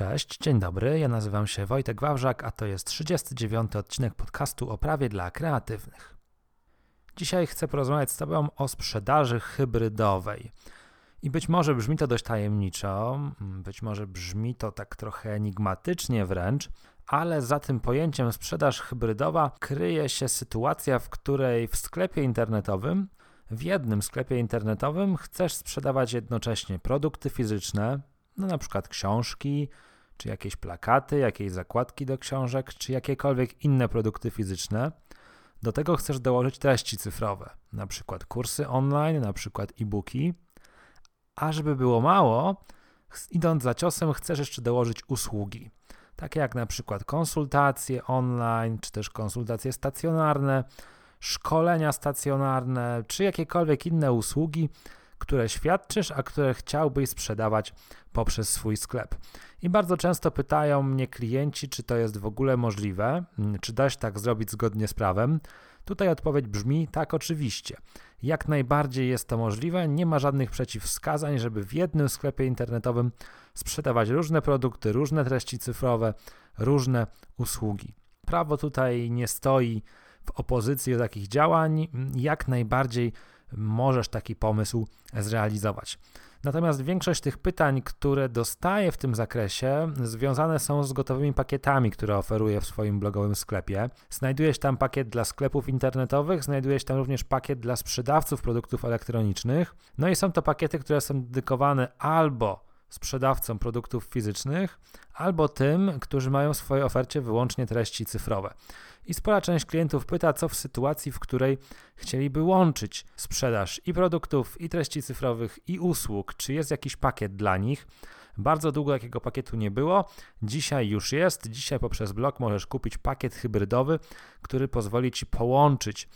Cześć, dzień dobry. Ja nazywam się Wojtek Wawrzak, a to jest 39 odcinek podcastu o prawie dla kreatywnych. Dzisiaj chcę porozmawiać z Tobą o sprzedaży hybrydowej. I być może brzmi to dość tajemniczo, być może brzmi to tak trochę enigmatycznie wręcz, ale za tym pojęciem sprzedaż hybrydowa kryje się sytuacja, w której w sklepie internetowym, w jednym sklepie internetowym chcesz sprzedawać jednocześnie produkty fizyczne, no na przykład książki, czy jakieś plakaty, jakieś zakładki do książek, czy jakiekolwiek inne produkty fizyczne. Do tego chcesz dołożyć treści cyfrowe, na przykład kursy online, na przykład e-booki. A żeby było mało, idąc za ciosem, chcesz jeszcze dołożyć usługi, takie jak na przykład konsultacje online, czy też konsultacje stacjonarne, szkolenia stacjonarne, czy jakiekolwiek inne usługi, które świadczysz, a które chciałbyś sprzedawać poprzez swój sklep. I bardzo często pytają mnie klienci, czy to jest w ogóle możliwe, mm, czy da się tak zrobić zgodnie z prawem. Tutaj odpowiedź brzmi tak, oczywiście. Jak najbardziej jest to możliwe, nie ma żadnych przeciwwskazań, żeby w jednym sklepie internetowym sprzedawać różne produkty, różne treści cyfrowe, różne usługi. Prawo tutaj nie stoi w opozycji do takich działań, jak najbardziej możesz taki pomysł zrealizować. Natomiast większość tych pytań, które dostaję w tym zakresie, związane są z gotowymi pakietami, które oferuję w swoim blogowym sklepie. Znajdujesz tam pakiet dla sklepów internetowych, znajdujesz tam również pakiet dla sprzedawców produktów elektronicznych. No i są to pakiety, które są dedykowane albo sprzedawcom produktów fizycznych, albo tym, którzy mają w swojej ofercie wyłącznie treści cyfrowe. I spora część klientów pyta, co w sytuacji, w której chcieliby łączyć sprzedaż i produktów, i treści cyfrowych, i usług, czy jest jakiś pakiet dla nich. Bardzo długo takiego pakietu nie było. Dzisiaj już jest. Dzisiaj poprzez blog możesz kupić pakiet hybrydowy, który pozwoli ci połączyć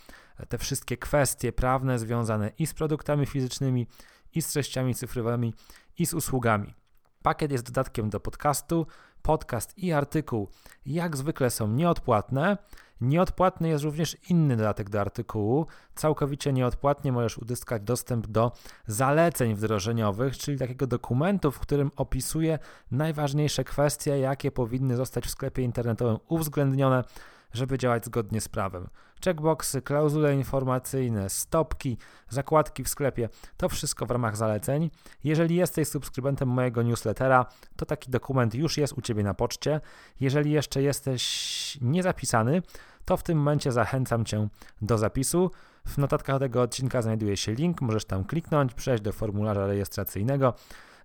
te wszystkie kwestie prawne związane i z produktami fizycznymi, i z treściami cyfrowymi, i z usługami. Pakiet jest dodatkiem do podcastu. Podcast i artykuł jak zwykle są nieodpłatne. Nieodpłatny jest również inny dodatek do artykułu. Całkowicie nieodpłatnie możesz uzyskać dostęp do zaleceń wdrożeniowych, czyli takiego dokumentu, w którym opisuje najważniejsze kwestie, jakie powinny zostać w sklepie internetowym uwzględnione żeby działać zgodnie z prawem. Checkboxy, klauzule informacyjne, stopki, zakładki w sklepie to wszystko w ramach zaleceń. Jeżeli jesteś subskrybentem mojego newslettera, to taki dokument już jest u Ciebie na poczcie. Jeżeli jeszcze jesteś niezapisany, to w tym momencie zachęcam Cię do zapisu. W notatkach tego odcinka znajduje się link, możesz tam kliknąć, przejść do formularza rejestracyjnego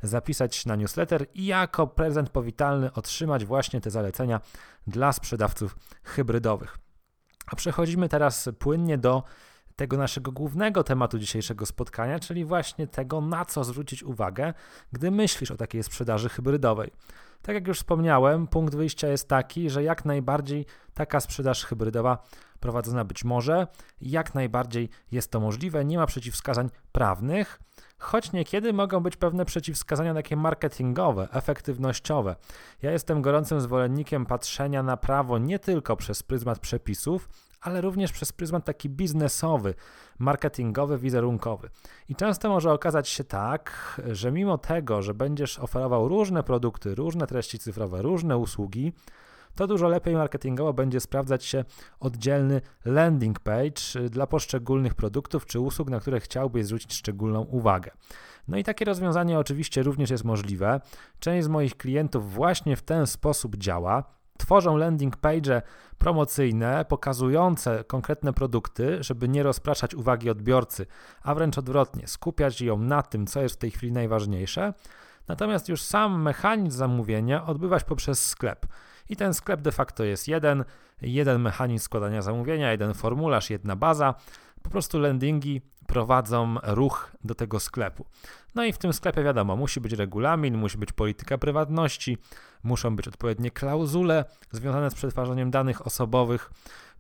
zapisać na newsletter i jako prezent powitalny otrzymać właśnie te zalecenia dla sprzedawców hybrydowych. A przechodzimy teraz płynnie do tego naszego głównego tematu dzisiejszego spotkania, czyli właśnie tego, na co zwrócić uwagę, gdy myślisz o takiej sprzedaży hybrydowej. Tak jak już wspomniałem, punkt wyjścia jest taki, że jak najbardziej taka sprzedaż hybrydowa prowadzona być może, jak najbardziej jest to możliwe, nie ma przeciwwskazań prawnych choć niekiedy mogą być pewne przeciwwskazania takie marketingowe, efektywnościowe. Ja jestem gorącym zwolennikiem patrzenia na prawo nie tylko przez pryzmat przepisów, ale również przez pryzmat taki biznesowy, marketingowy, wizerunkowy. I często może okazać się tak, że mimo tego, że będziesz oferował różne produkty, różne treści cyfrowe, różne usługi, to dużo lepiej marketingowo będzie sprawdzać się oddzielny landing page dla poszczególnych produktów czy usług, na które chciałbyś zwrócić szczególną uwagę. No i takie rozwiązanie oczywiście również jest możliwe. Część z moich klientów właśnie w ten sposób działa. Tworzą landing page promocyjne pokazujące konkretne produkty, żeby nie rozpraszać uwagi odbiorcy, a wręcz odwrotnie, skupiać ją na tym, co jest w tej chwili najważniejsze. Natomiast już sam mechanizm zamówienia odbywać poprzez sklep. I ten sklep de facto jest jeden, jeden mechanizm składania zamówienia, jeden formularz, jedna baza. Po prostu landingi prowadzą ruch do tego sklepu. No i w tym sklepie wiadomo, musi być regulamin, musi być polityka prywatności, muszą być odpowiednie klauzule związane z przetwarzaniem danych osobowych.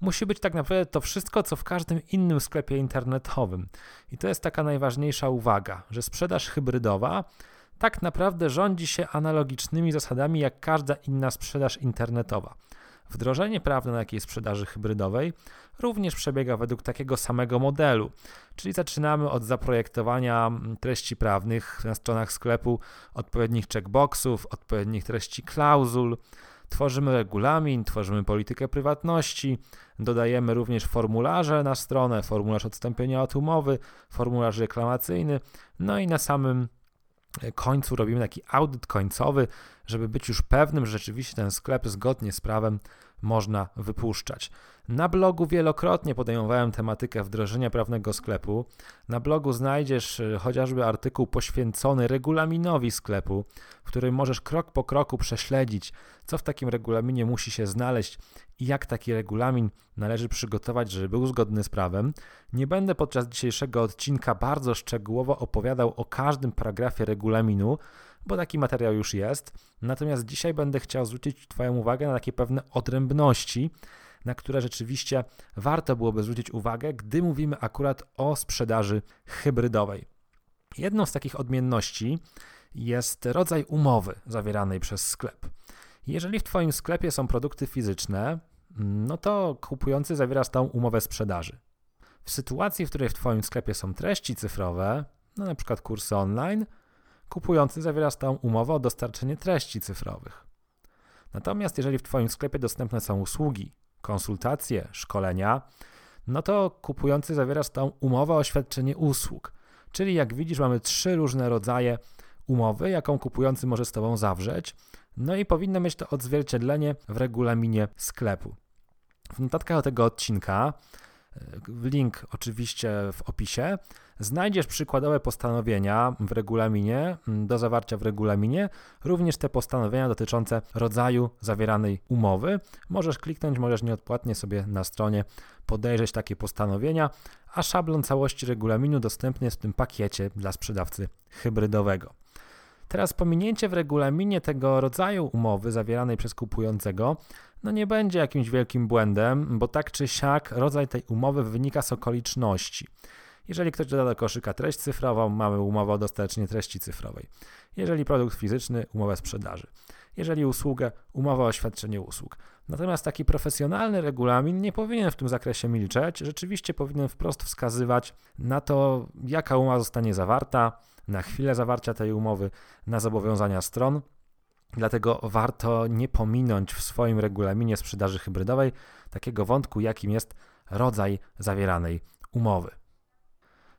Musi być tak naprawdę to wszystko, co w każdym innym sklepie internetowym. I to jest taka najważniejsza uwaga, że sprzedaż hybrydowa tak naprawdę rządzi się analogicznymi zasadami jak każda inna sprzedaż internetowa. Wdrożenie prawne na jakiejś sprzedaży hybrydowej również przebiega według takiego samego modelu, czyli zaczynamy od zaprojektowania treści prawnych na stronach sklepu, odpowiednich checkboxów, odpowiednich treści klauzul, Tworzymy regulamin, tworzymy politykę prywatności, dodajemy również formularze na stronę, formularz odstąpienia od umowy, formularz reklamacyjny, no i na samym końcu robimy taki audyt końcowy, żeby być już pewnym, że rzeczywiście ten sklep zgodnie z prawem można wypuszczać. Na blogu wielokrotnie podejmowałem tematykę wdrożenia prawnego sklepu. Na blogu znajdziesz e, chociażby artykuł poświęcony regulaminowi sklepu, w którym możesz krok po kroku prześledzić, co w takim regulaminie musi się znaleźć i jak taki regulamin należy przygotować, żeby był zgodny z prawem. Nie będę podczas dzisiejszego odcinka bardzo szczegółowo opowiadał o każdym paragrafie regulaminu, bo taki materiał już jest. Natomiast dzisiaj będę chciał zwrócić Twoją uwagę na takie pewne odrębności, na które rzeczywiście warto byłoby zwrócić uwagę, gdy mówimy akurat o sprzedaży hybrydowej. Jedną z takich odmienności jest rodzaj umowy zawieranej przez sklep. Jeżeli w Twoim sklepie są produkty fizyczne, no to kupujący zawiera stałą umowę sprzedaży. W sytuacji, w której w Twoim sklepie są treści cyfrowe, no na przykład kursy online, kupujący zawiera stałą umowę o dostarczenie treści cyfrowych. Natomiast jeżeli w Twoim sklepie dostępne są usługi, konsultacje, szkolenia, no to kupujący zawiera stałą umowę o świadczenie usług. Czyli jak widzisz, mamy trzy różne rodzaje umowy, jaką kupujący może z Tobą zawrzeć, no i powinno mieć to odzwierciedlenie w regulaminie sklepu. W notatkach do tego odcinka, link oczywiście w opisie, Znajdziesz przykładowe postanowienia w regulaminie, mm, do zawarcia w regulaminie, również te postanowienia dotyczące rodzaju zawieranej umowy. Możesz kliknąć, możesz nieodpłatnie sobie na stronie podejrzeć takie postanowienia, a szablon całości regulaminu dostępny jest w tym pakiecie dla sprzedawcy hybrydowego. Teraz pominięcie w regulaminie tego rodzaju umowy zawieranej przez kupującego no nie będzie jakimś wielkim błędem, bo tak czy siak rodzaj tej umowy wynika z okoliczności. Jeżeli ktoś doda do koszyka treść cyfrową, mamy umowę o dostarczenie treści cyfrowej. Jeżeli produkt fizyczny, umowę sprzedaży. Jeżeli usługę, umowę o świadczenie usług. Natomiast taki profesjonalny regulamin nie powinien w tym zakresie milczeć, rzeczywiście powinien wprost wskazywać na to, jaka umowa zostanie zawarta, na chwilę zawarcia tej umowy, na zobowiązania stron. Dlatego warto nie pominąć w swoim regulaminie sprzedaży hybrydowej takiego wątku, jakim jest rodzaj zawieranej umowy.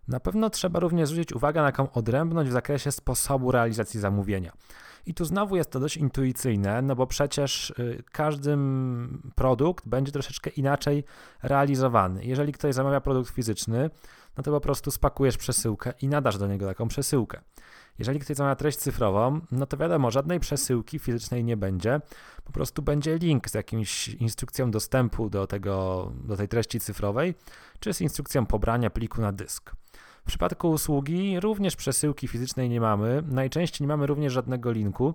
Na pewno trzeba również zwrócić uwagę na taką odrębność w zakresie sposobu realizacji zamówienia. I tu znowu jest to dość intuicyjne, no bo przecież y, każdy produkt będzie troszeczkę inaczej realizowany. Jeżeli ktoś zamawia produkt fizyczny, no to po prostu spakujesz przesyłkę i nadasz do niego taką przesyłkę. Jeżeli ktoś zamawia treść cyfrową, no to wiadomo, żadnej przesyłki fizycznej nie będzie. Po prostu będzie link z jakimś instrukcją dostępu do, tego, do tej treści cyfrowej, czy z instrukcją pobrania pliku na dysk. W przypadku usługi również przesyłki fizycznej nie mamy. Najczęściej nie mamy również żadnego linku.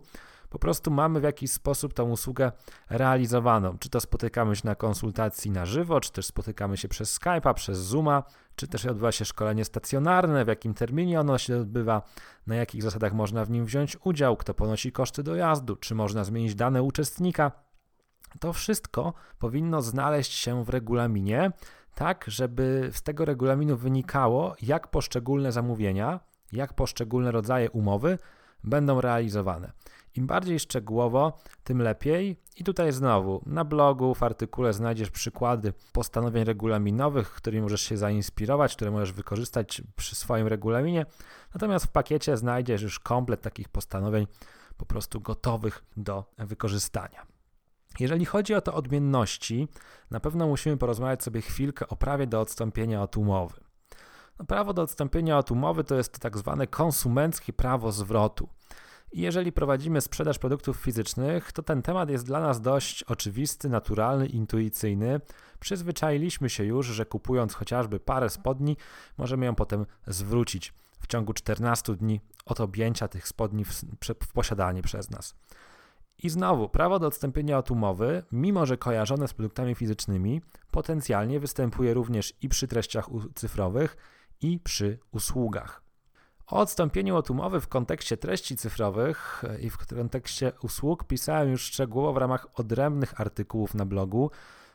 Po prostu mamy w jakiś sposób tą usługę realizowaną. Czy to spotykamy się na konsultacji na żywo, czy też spotykamy się przez Skype'a, przez Zooma, czy też odbywa się szkolenie stacjonarne, w jakim terminie ono się odbywa, na jakich zasadach można w nim wziąć udział, kto ponosi koszty dojazdu, czy można zmienić dane uczestnika. To wszystko powinno znaleźć się w regulaminie, tak żeby z tego regulaminu wynikało, jak poszczególne zamówienia, jak poszczególne rodzaje umowy będą realizowane. Im bardziej szczegółowo, tym lepiej. I tutaj znowu na blogu, w artykule znajdziesz przykłady postanowień regulaminowych, którymi możesz się zainspirować, które możesz wykorzystać przy swoim regulaminie. Natomiast w pakiecie znajdziesz już komplet takich postanowień po prostu gotowych do wykorzystania. Jeżeli chodzi o te odmienności, na pewno musimy porozmawiać sobie chwilkę o prawie do odstąpienia od umowy. No, prawo do odstąpienia od umowy to jest tak zwane konsumenckie prawo zwrotu. Jeżeli prowadzimy sprzedaż produktów fizycznych, to ten temat jest dla nas dość oczywisty, naturalny, intuicyjny. Przyzwyczailiśmy się już, że kupując chociażby parę spodni, możemy ją potem zwrócić w ciągu 14 dni od objęcia tych spodni w, w posiadanie przez nas. I znowu, prawo do odstąpienia od umowy, mimo że kojarzone z produktami fizycznymi, potencjalnie występuje również i przy treściach cyfrowych, i przy usługach. O odstąpieniu od umowy w kontekście treści cyfrowych i w kontekście usług pisałem już szczegółowo w ramach odrębnych artykułów na blogu.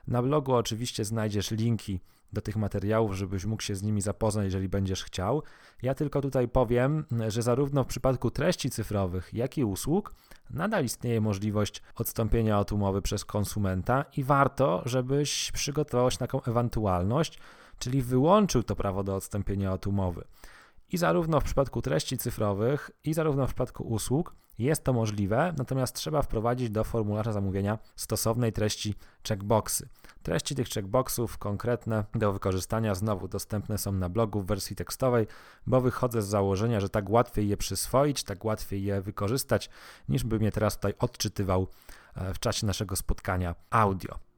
Na blogu oczywiście znajdziesz linki do tych materiałów, żebyś mógł się z nimi zapoznać, jeżeli będziesz chciał. Ja tylko tutaj powiem, że zarówno w przypadku treści cyfrowych, jak i usług nadal istnieje możliwość odstąpienia od umowy przez konsumenta i warto, żebyś przygotował się na taką ewentualność, czyli wyłączył to prawo do odstąpienia od umowy. I zarówno w przypadku treści cyfrowych, i zarówno w przypadku usług jest to możliwe, natomiast trzeba wprowadzić do formularza zamówienia stosownej treści checkboxy. Treści tych checkboxów konkretne do wykorzystania znowu dostępne są na blogu w wersji tekstowej, bo wychodzę z założenia, że tak łatwiej je przyswoić, tak łatwiej je wykorzystać, niż bym je teraz tutaj odczytywał e, w czasie naszego spotkania audio.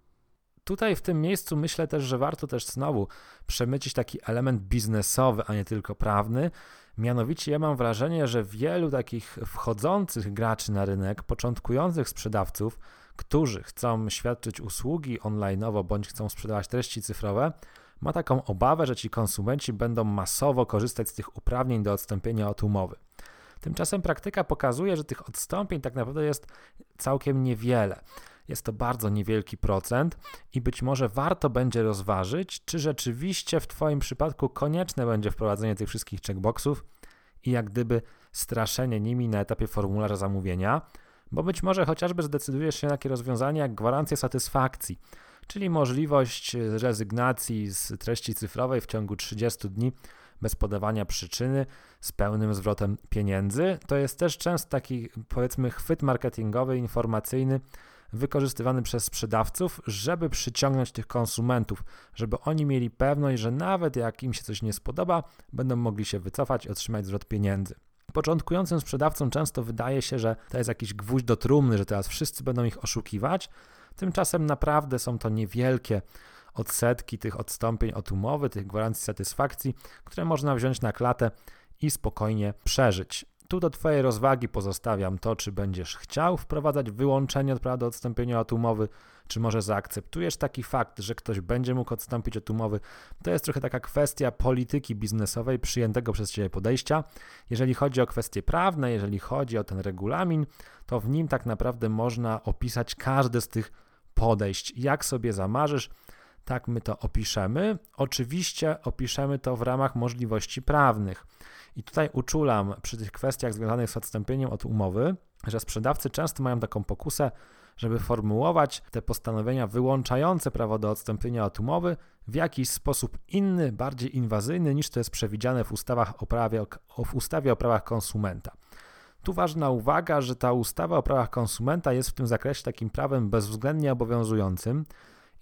Tutaj w tym miejscu myślę też, że warto też znowu przemycić taki element biznesowy, a nie tylko prawny. Mianowicie ja mam wrażenie, że wielu takich wchodzących graczy na rynek, początkujących sprzedawców, którzy chcą świadczyć usługi online'owo bądź chcą sprzedawać treści cyfrowe, ma taką obawę, że ci konsumenci będą masowo korzystać z tych uprawnień do odstąpienia od umowy. Tymczasem praktyka pokazuje, że tych odstąpień tak naprawdę jest całkiem niewiele. Jest to bardzo niewielki procent i być może warto będzie rozważyć, czy rzeczywiście w Twoim przypadku konieczne będzie wprowadzenie tych wszystkich checkboxów i jak gdyby straszenie nimi na etapie formularza zamówienia, bo być może chociażby zdecydujesz się na takie rozwiązanie jak gwarancja satysfakcji, czyli możliwość rezygnacji z treści cyfrowej w ciągu 30 dni bez podawania przyczyny, z pełnym zwrotem pieniędzy. To jest też często taki, powiedzmy, chwyt marketingowy, informacyjny, wykorzystywany przez sprzedawców, żeby przyciągnąć tych konsumentów, żeby oni mieli pewność, że nawet jak im się coś nie spodoba, będą mogli się wycofać i otrzymać zwrot pieniędzy. Początkującym sprzedawcom często wydaje się, że to jest jakiś gwóźdź do trumny, że teraz wszyscy będą ich oszukiwać. Tymczasem naprawdę są to niewielkie odsetki tych odstąpień od umowy, tych gwarancji satysfakcji, które można wziąć na klatę i spokojnie przeżyć. Tu do Twojej rozwagi pozostawiam to, czy będziesz chciał wprowadzać wyłączenie od do odstąpienia od umowy, czy może zaakceptujesz taki fakt, że ktoś będzie mógł odstąpić od umowy. To jest trochę taka kwestia polityki biznesowej przyjętego przez Ciebie podejścia. Jeżeli chodzi o kwestie prawne, jeżeli chodzi o ten regulamin, to w nim tak naprawdę można opisać każde z tych podejść. Jak sobie zamarzysz, tak my to opiszemy. Oczywiście opiszemy to w ramach możliwości prawnych. I tutaj uczulam przy tych kwestiach związanych z odstąpieniem od umowy, że sprzedawcy często mają taką pokusę, żeby formułować te postanowienia wyłączające prawo do odstąpienia od umowy w jakiś sposób inny, bardziej inwazyjny niż to jest przewidziane w, ustawach o prawie, w ustawie o prawach konsumenta. Tu ważna uwaga, że ta ustawa o prawach konsumenta jest w tym zakresie takim prawem bezwzględnie obowiązującym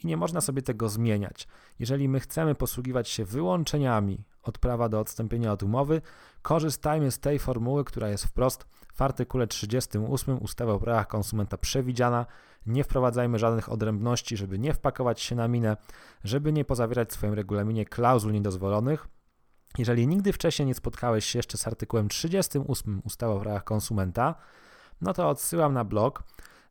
i nie można sobie tego zmieniać. Jeżeli my chcemy posługiwać się wyłączeniami od prawa do odstąpienia od umowy, korzystajmy z tej formuły, która jest wprost w artykule 38 ustawy o prawach konsumenta przewidziana. Nie wprowadzajmy żadnych odrębności, żeby nie wpakować się na minę, żeby nie pozawierać w swoim regulaminie klauzul niedozwolonych. Jeżeli nigdy wcześniej nie spotkałeś się jeszcze z artykułem 38 ustawy o prawach konsumenta, no to odsyłam na blog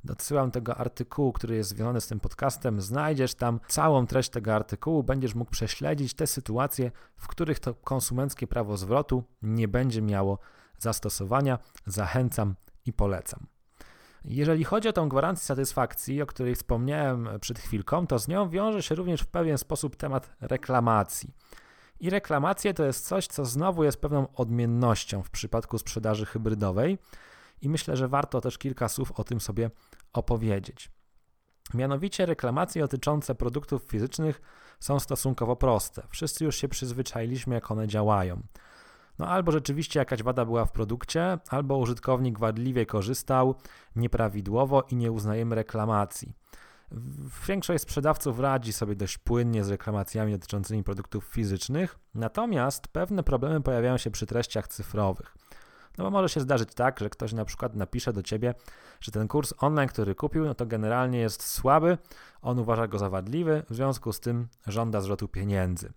Odsyłam tego artykułu, który jest związany z tym podcastem. Znajdziesz tam całą treść tego artykułu, będziesz mógł prześledzić te sytuacje, w których to konsumenckie prawo zwrotu nie będzie miało zastosowania. Zachęcam i polecam. Jeżeli chodzi o tą gwarancję satysfakcji, o której wspomniałem przed chwilką, to z nią wiąże się również w pewien sposób temat reklamacji. I reklamacje to jest coś, co znowu jest pewną odmiennością w przypadku sprzedaży hybrydowej i myślę, że warto też kilka słów o tym sobie opowiedzieć. Mianowicie reklamacje dotyczące produktów fizycznych są stosunkowo proste. Wszyscy już się przyzwyczailiśmy, jak one działają. No albo rzeczywiście jakaś wada była w produkcie, albo użytkownik wadliwie korzystał nieprawidłowo i nie uznajemy reklamacji. Większość sprzedawców radzi sobie dość płynnie z reklamacjami dotyczącymi produktów fizycznych, natomiast pewne problemy pojawiają się przy treściach cyfrowych. No bo może się zdarzyć tak, że ktoś na przykład napisze do ciebie, że ten kurs online, który kupił, no to generalnie jest słaby, on uważa go za wadliwy, w związku z tym żąda zwrotu pieniędzy.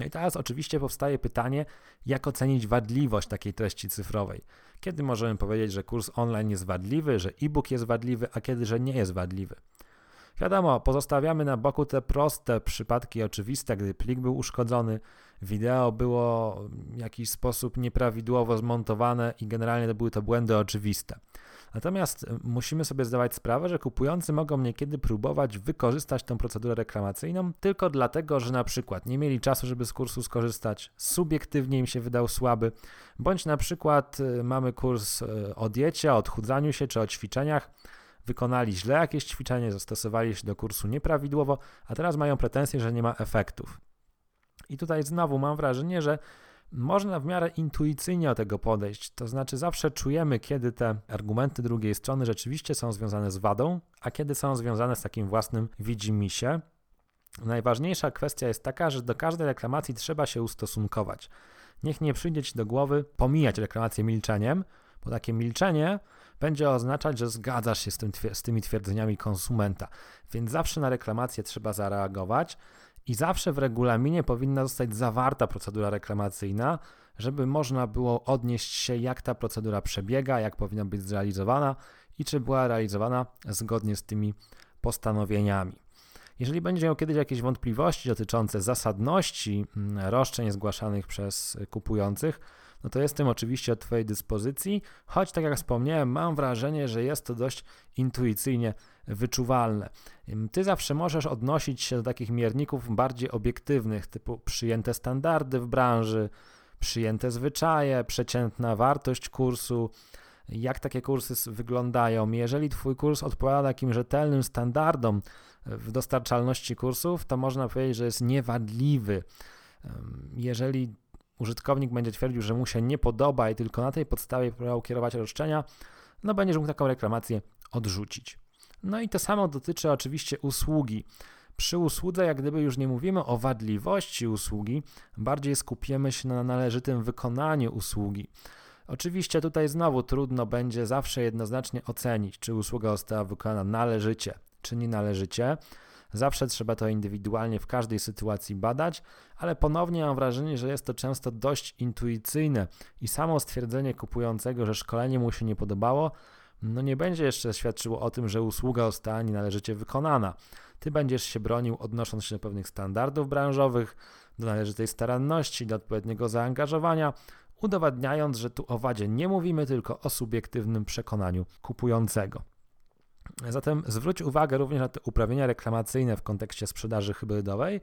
No i teraz oczywiście powstaje pytanie, jak ocenić wadliwość takiej treści cyfrowej. Kiedy możemy powiedzieć, że kurs online jest wadliwy, że e-book jest wadliwy, a kiedy, że nie jest wadliwy? Wiadomo, pozostawiamy na boku te proste przypadki oczywiste, gdy plik był uszkodzony, wideo było w jakiś sposób nieprawidłowo zmontowane i generalnie to były to błędy oczywiste. Natomiast y, musimy sobie zdawać sprawę, że kupujący mogą niekiedy próbować wykorzystać tę procedurę reklamacyjną tylko dlatego, że na przykład nie mieli czasu, żeby z kursu skorzystać, subiektywnie im się wydał słaby, bądź na przykład y, mamy kurs y, o diecie, o odchudzaniu się czy o ćwiczeniach, wykonali źle jakieś ćwiczenie, zastosowali się do kursu nieprawidłowo, a teraz mają pretensje, że nie ma efektów. I tutaj znowu mam wrażenie, że można w miarę intuicyjnie do tego podejść. To znaczy, zawsze czujemy, kiedy te argumenty drugiej strony rzeczywiście są związane z wadą, a kiedy są związane z takim własnym widzimisię. Najważniejsza kwestia jest taka, że do każdej reklamacji trzeba się ustosunkować. Niech nie przyjdzie ci do głowy pomijać reklamację milczeniem, bo takie milczenie będzie oznaczać, że zgadzasz się z, tym, z tymi twierdzeniami konsumenta. Więc zawsze na reklamację trzeba zareagować i zawsze w regulaminie powinna zostać zawarta procedura reklamacyjna, żeby można było odnieść się, jak ta procedura przebiega, jak powinna być zrealizowana i czy była realizowana zgodnie z tymi postanowieniami. Jeżeli będzie miał kiedyś jakieś wątpliwości dotyczące zasadności mm, roszczeń zgłaszanych przez kupujących, no to jestem oczywiście od Twojej dyspozycji, choć tak jak wspomniałem, mam wrażenie, że jest to dość intuicyjnie wyczuwalne. Ty zawsze możesz odnosić się do takich mierników bardziej obiektywnych, typu przyjęte standardy w branży, przyjęte zwyczaje, przeciętna wartość kursu, jak takie kursy wyglądają. Jeżeli Twój kurs odpowiada takim rzetelnym standardom w dostarczalności kursów, to można powiedzieć, że jest niewadliwy. Jeżeli użytkownik będzie twierdził, że mu się nie podoba i tylko na tej podstawie próbował kierować roszczenia, no będziesz mógł taką reklamację odrzucić. No i to samo dotyczy oczywiście usługi. Przy usłudze, jak gdyby już nie mówimy o wadliwości usługi, bardziej skupimy się na należytym wykonaniu usługi. Oczywiście tutaj znowu trudno będzie zawsze jednoznacznie ocenić, czy usługa została wykonana należycie, czy nie należycie. Zawsze trzeba to indywidualnie w każdej sytuacji badać, ale ponownie mam wrażenie, że jest to często dość intuicyjne i samo stwierdzenie kupującego, że szkolenie mu się nie podobało, no nie będzie jeszcze świadczyło o tym, że usługa została nienależycie wykonana. Ty będziesz się bronił odnosząc się do pewnych standardów branżowych, do należytej staranności, do odpowiedniego zaangażowania, udowadniając, że tu o wadzie nie mówimy, tylko o subiektywnym przekonaniu kupującego. Zatem zwróć uwagę również na te uprawnienia reklamacyjne w kontekście sprzedaży hybrydowej,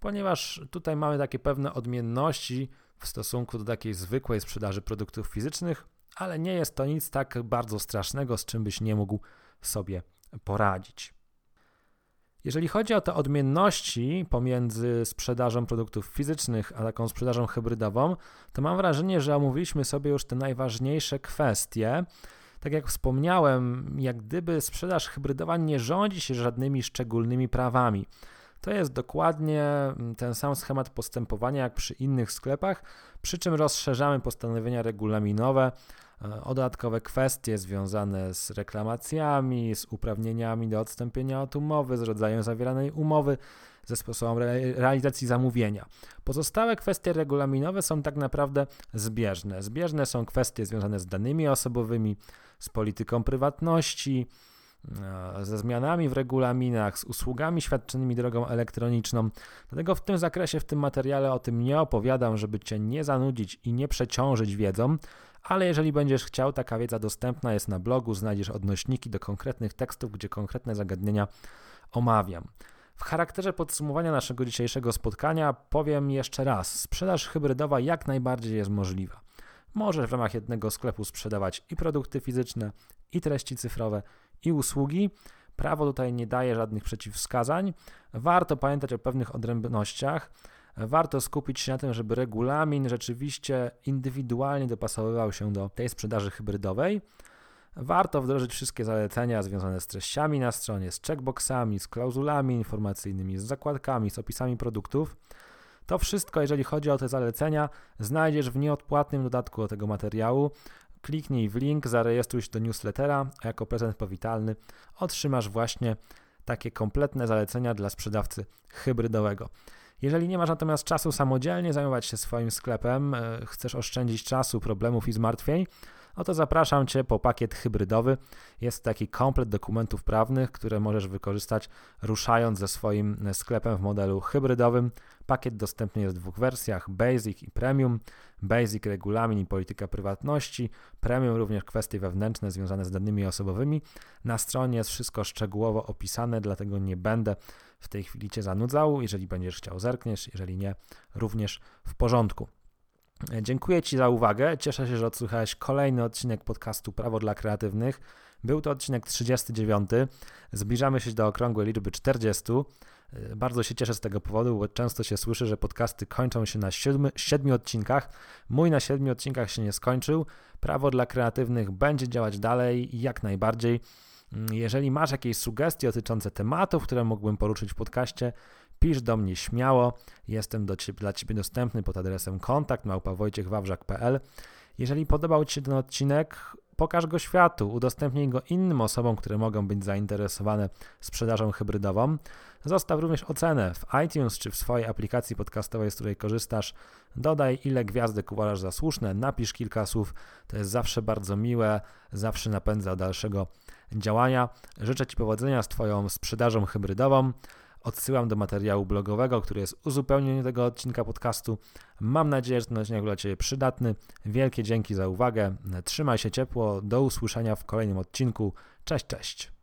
ponieważ tutaj mamy takie pewne odmienności w stosunku do takiej zwykłej sprzedaży produktów fizycznych, ale nie jest to nic tak bardzo strasznego, z czym byś nie mógł sobie poradzić. Jeżeli chodzi o te odmienności pomiędzy sprzedażą produktów fizycznych a taką sprzedażą hybrydową, to mam wrażenie, że omówiliśmy sobie już te najważniejsze kwestie. Tak jak wspomniałem, jak gdyby sprzedaż hybrydowa nie rządzi się żadnymi szczególnymi prawami. To jest dokładnie ten sam schemat postępowania jak przy innych sklepach, przy czym rozszerzamy postanowienia regulaminowe E, o dodatkowe kwestie związane z reklamacjami, z uprawnieniami do odstąpienia od umowy, z rodzajem zawieranej umowy, ze sposobem realizacji zamówienia. Pozostałe kwestie regulaminowe są tak naprawdę zbieżne. Zbieżne są kwestie związane z danymi osobowymi, z polityką prywatności, e, ze zmianami w regulaminach, z usługami świadczonymi drogą elektroniczną. Dlatego w tym zakresie, w tym materiale o tym nie opowiadam, żeby Cię nie zanudzić i nie przeciążyć wiedzą, ale jeżeli będziesz chciał, taka wiedza dostępna jest na blogu, znajdziesz odnośniki do konkretnych tekstów, gdzie konkretne zagadnienia omawiam. W charakterze podsumowania naszego dzisiejszego spotkania powiem jeszcze raz: sprzedaż hybrydowa jak najbardziej jest możliwa. Możesz w ramach jednego sklepu sprzedawać i produkty fizyczne, i treści cyfrowe, i usługi. Prawo tutaj nie daje żadnych przeciwwskazań. Warto pamiętać o pewnych odrębnościach warto skupić się na tym, żeby regulamin rzeczywiście indywidualnie dopasowywał się do tej sprzedaży hybrydowej. Warto wdrożyć wszystkie zalecenia związane z treściami na stronie, z checkboxami, z klauzulami informacyjnymi, z zakładkami, z opisami produktów. To wszystko, jeżeli chodzi o te zalecenia, znajdziesz w nieodpłatnym dodatku do tego materiału. Kliknij w link, zarejestruj się do newslettera, a jako prezent powitalny otrzymasz właśnie takie kompletne zalecenia dla sprzedawcy hybrydowego. Jeżeli nie masz natomiast czasu samodzielnie zajmować się swoim sklepem, e, chcesz oszczędzić czasu, problemów i zmartwień, no to zapraszam Cię po pakiet hybrydowy. Jest taki komplet dokumentów prawnych, które możesz wykorzystać ruszając ze swoim sklepem w modelu hybrydowym. Pakiet dostępny jest w dwóch wersjach: Basic i Premium. Basic regulamin i polityka prywatności, Premium również kwestie wewnętrzne związane z danymi osobowymi. Na stronie jest wszystko szczegółowo opisane, dlatego nie będę w tej chwili Cię zanudzał. Jeżeli będziesz chciał, zerkniesz, jeżeli nie, również w porządku. Dziękuję Ci za uwagę. Cieszę się, że odsłuchałeś kolejny odcinek podcastu Prawo dla Kreatywnych. Był to odcinek 39. Zbliżamy się do okrągłej liczby 40. Bardzo się cieszę z tego powodu, bo często się słyszy, że podcasty kończą się na siedmiu, siedmiu odcinkach. Mój na siedmiu odcinkach się nie skończył. Prawo dla kreatywnych będzie działać dalej jak najbardziej. Jeżeli masz jakieś sugestie dotyczące tematów, które mógłbym poruszyć w podcaście, pisz do mnie śmiało. Jestem do ciebie, dla Ciebie dostępny pod adresem kontakt małpawojciechwawrzak.pl. Jeżeli podobał Ci się ten odcinek, pokaż go światu, udostępnij go innym osobom, które mogą być zainteresowane sprzedażą hybrydową. Zostaw również ocenę w iTunes czy w swojej aplikacji podcastowej, z której korzystasz. Dodaj, ile gwiazdek uważasz za słuszne, napisz kilka słów. To jest zawsze bardzo miłe, zawsze napędza dalszego działania. Życzę Ci powodzenia z Twoją sprzedażą hybrydową. Odsyłam do materiału blogowego, który jest uzupełnieniem tego odcinka podcastu. Mam nadzieję, że ten odcinek był dla Ciebie przydatny. Wielkie dzięki za uwagę. Trzymaj się ciepło. Do usłyszenia w kolejnym odcinku. Cześć, cześć.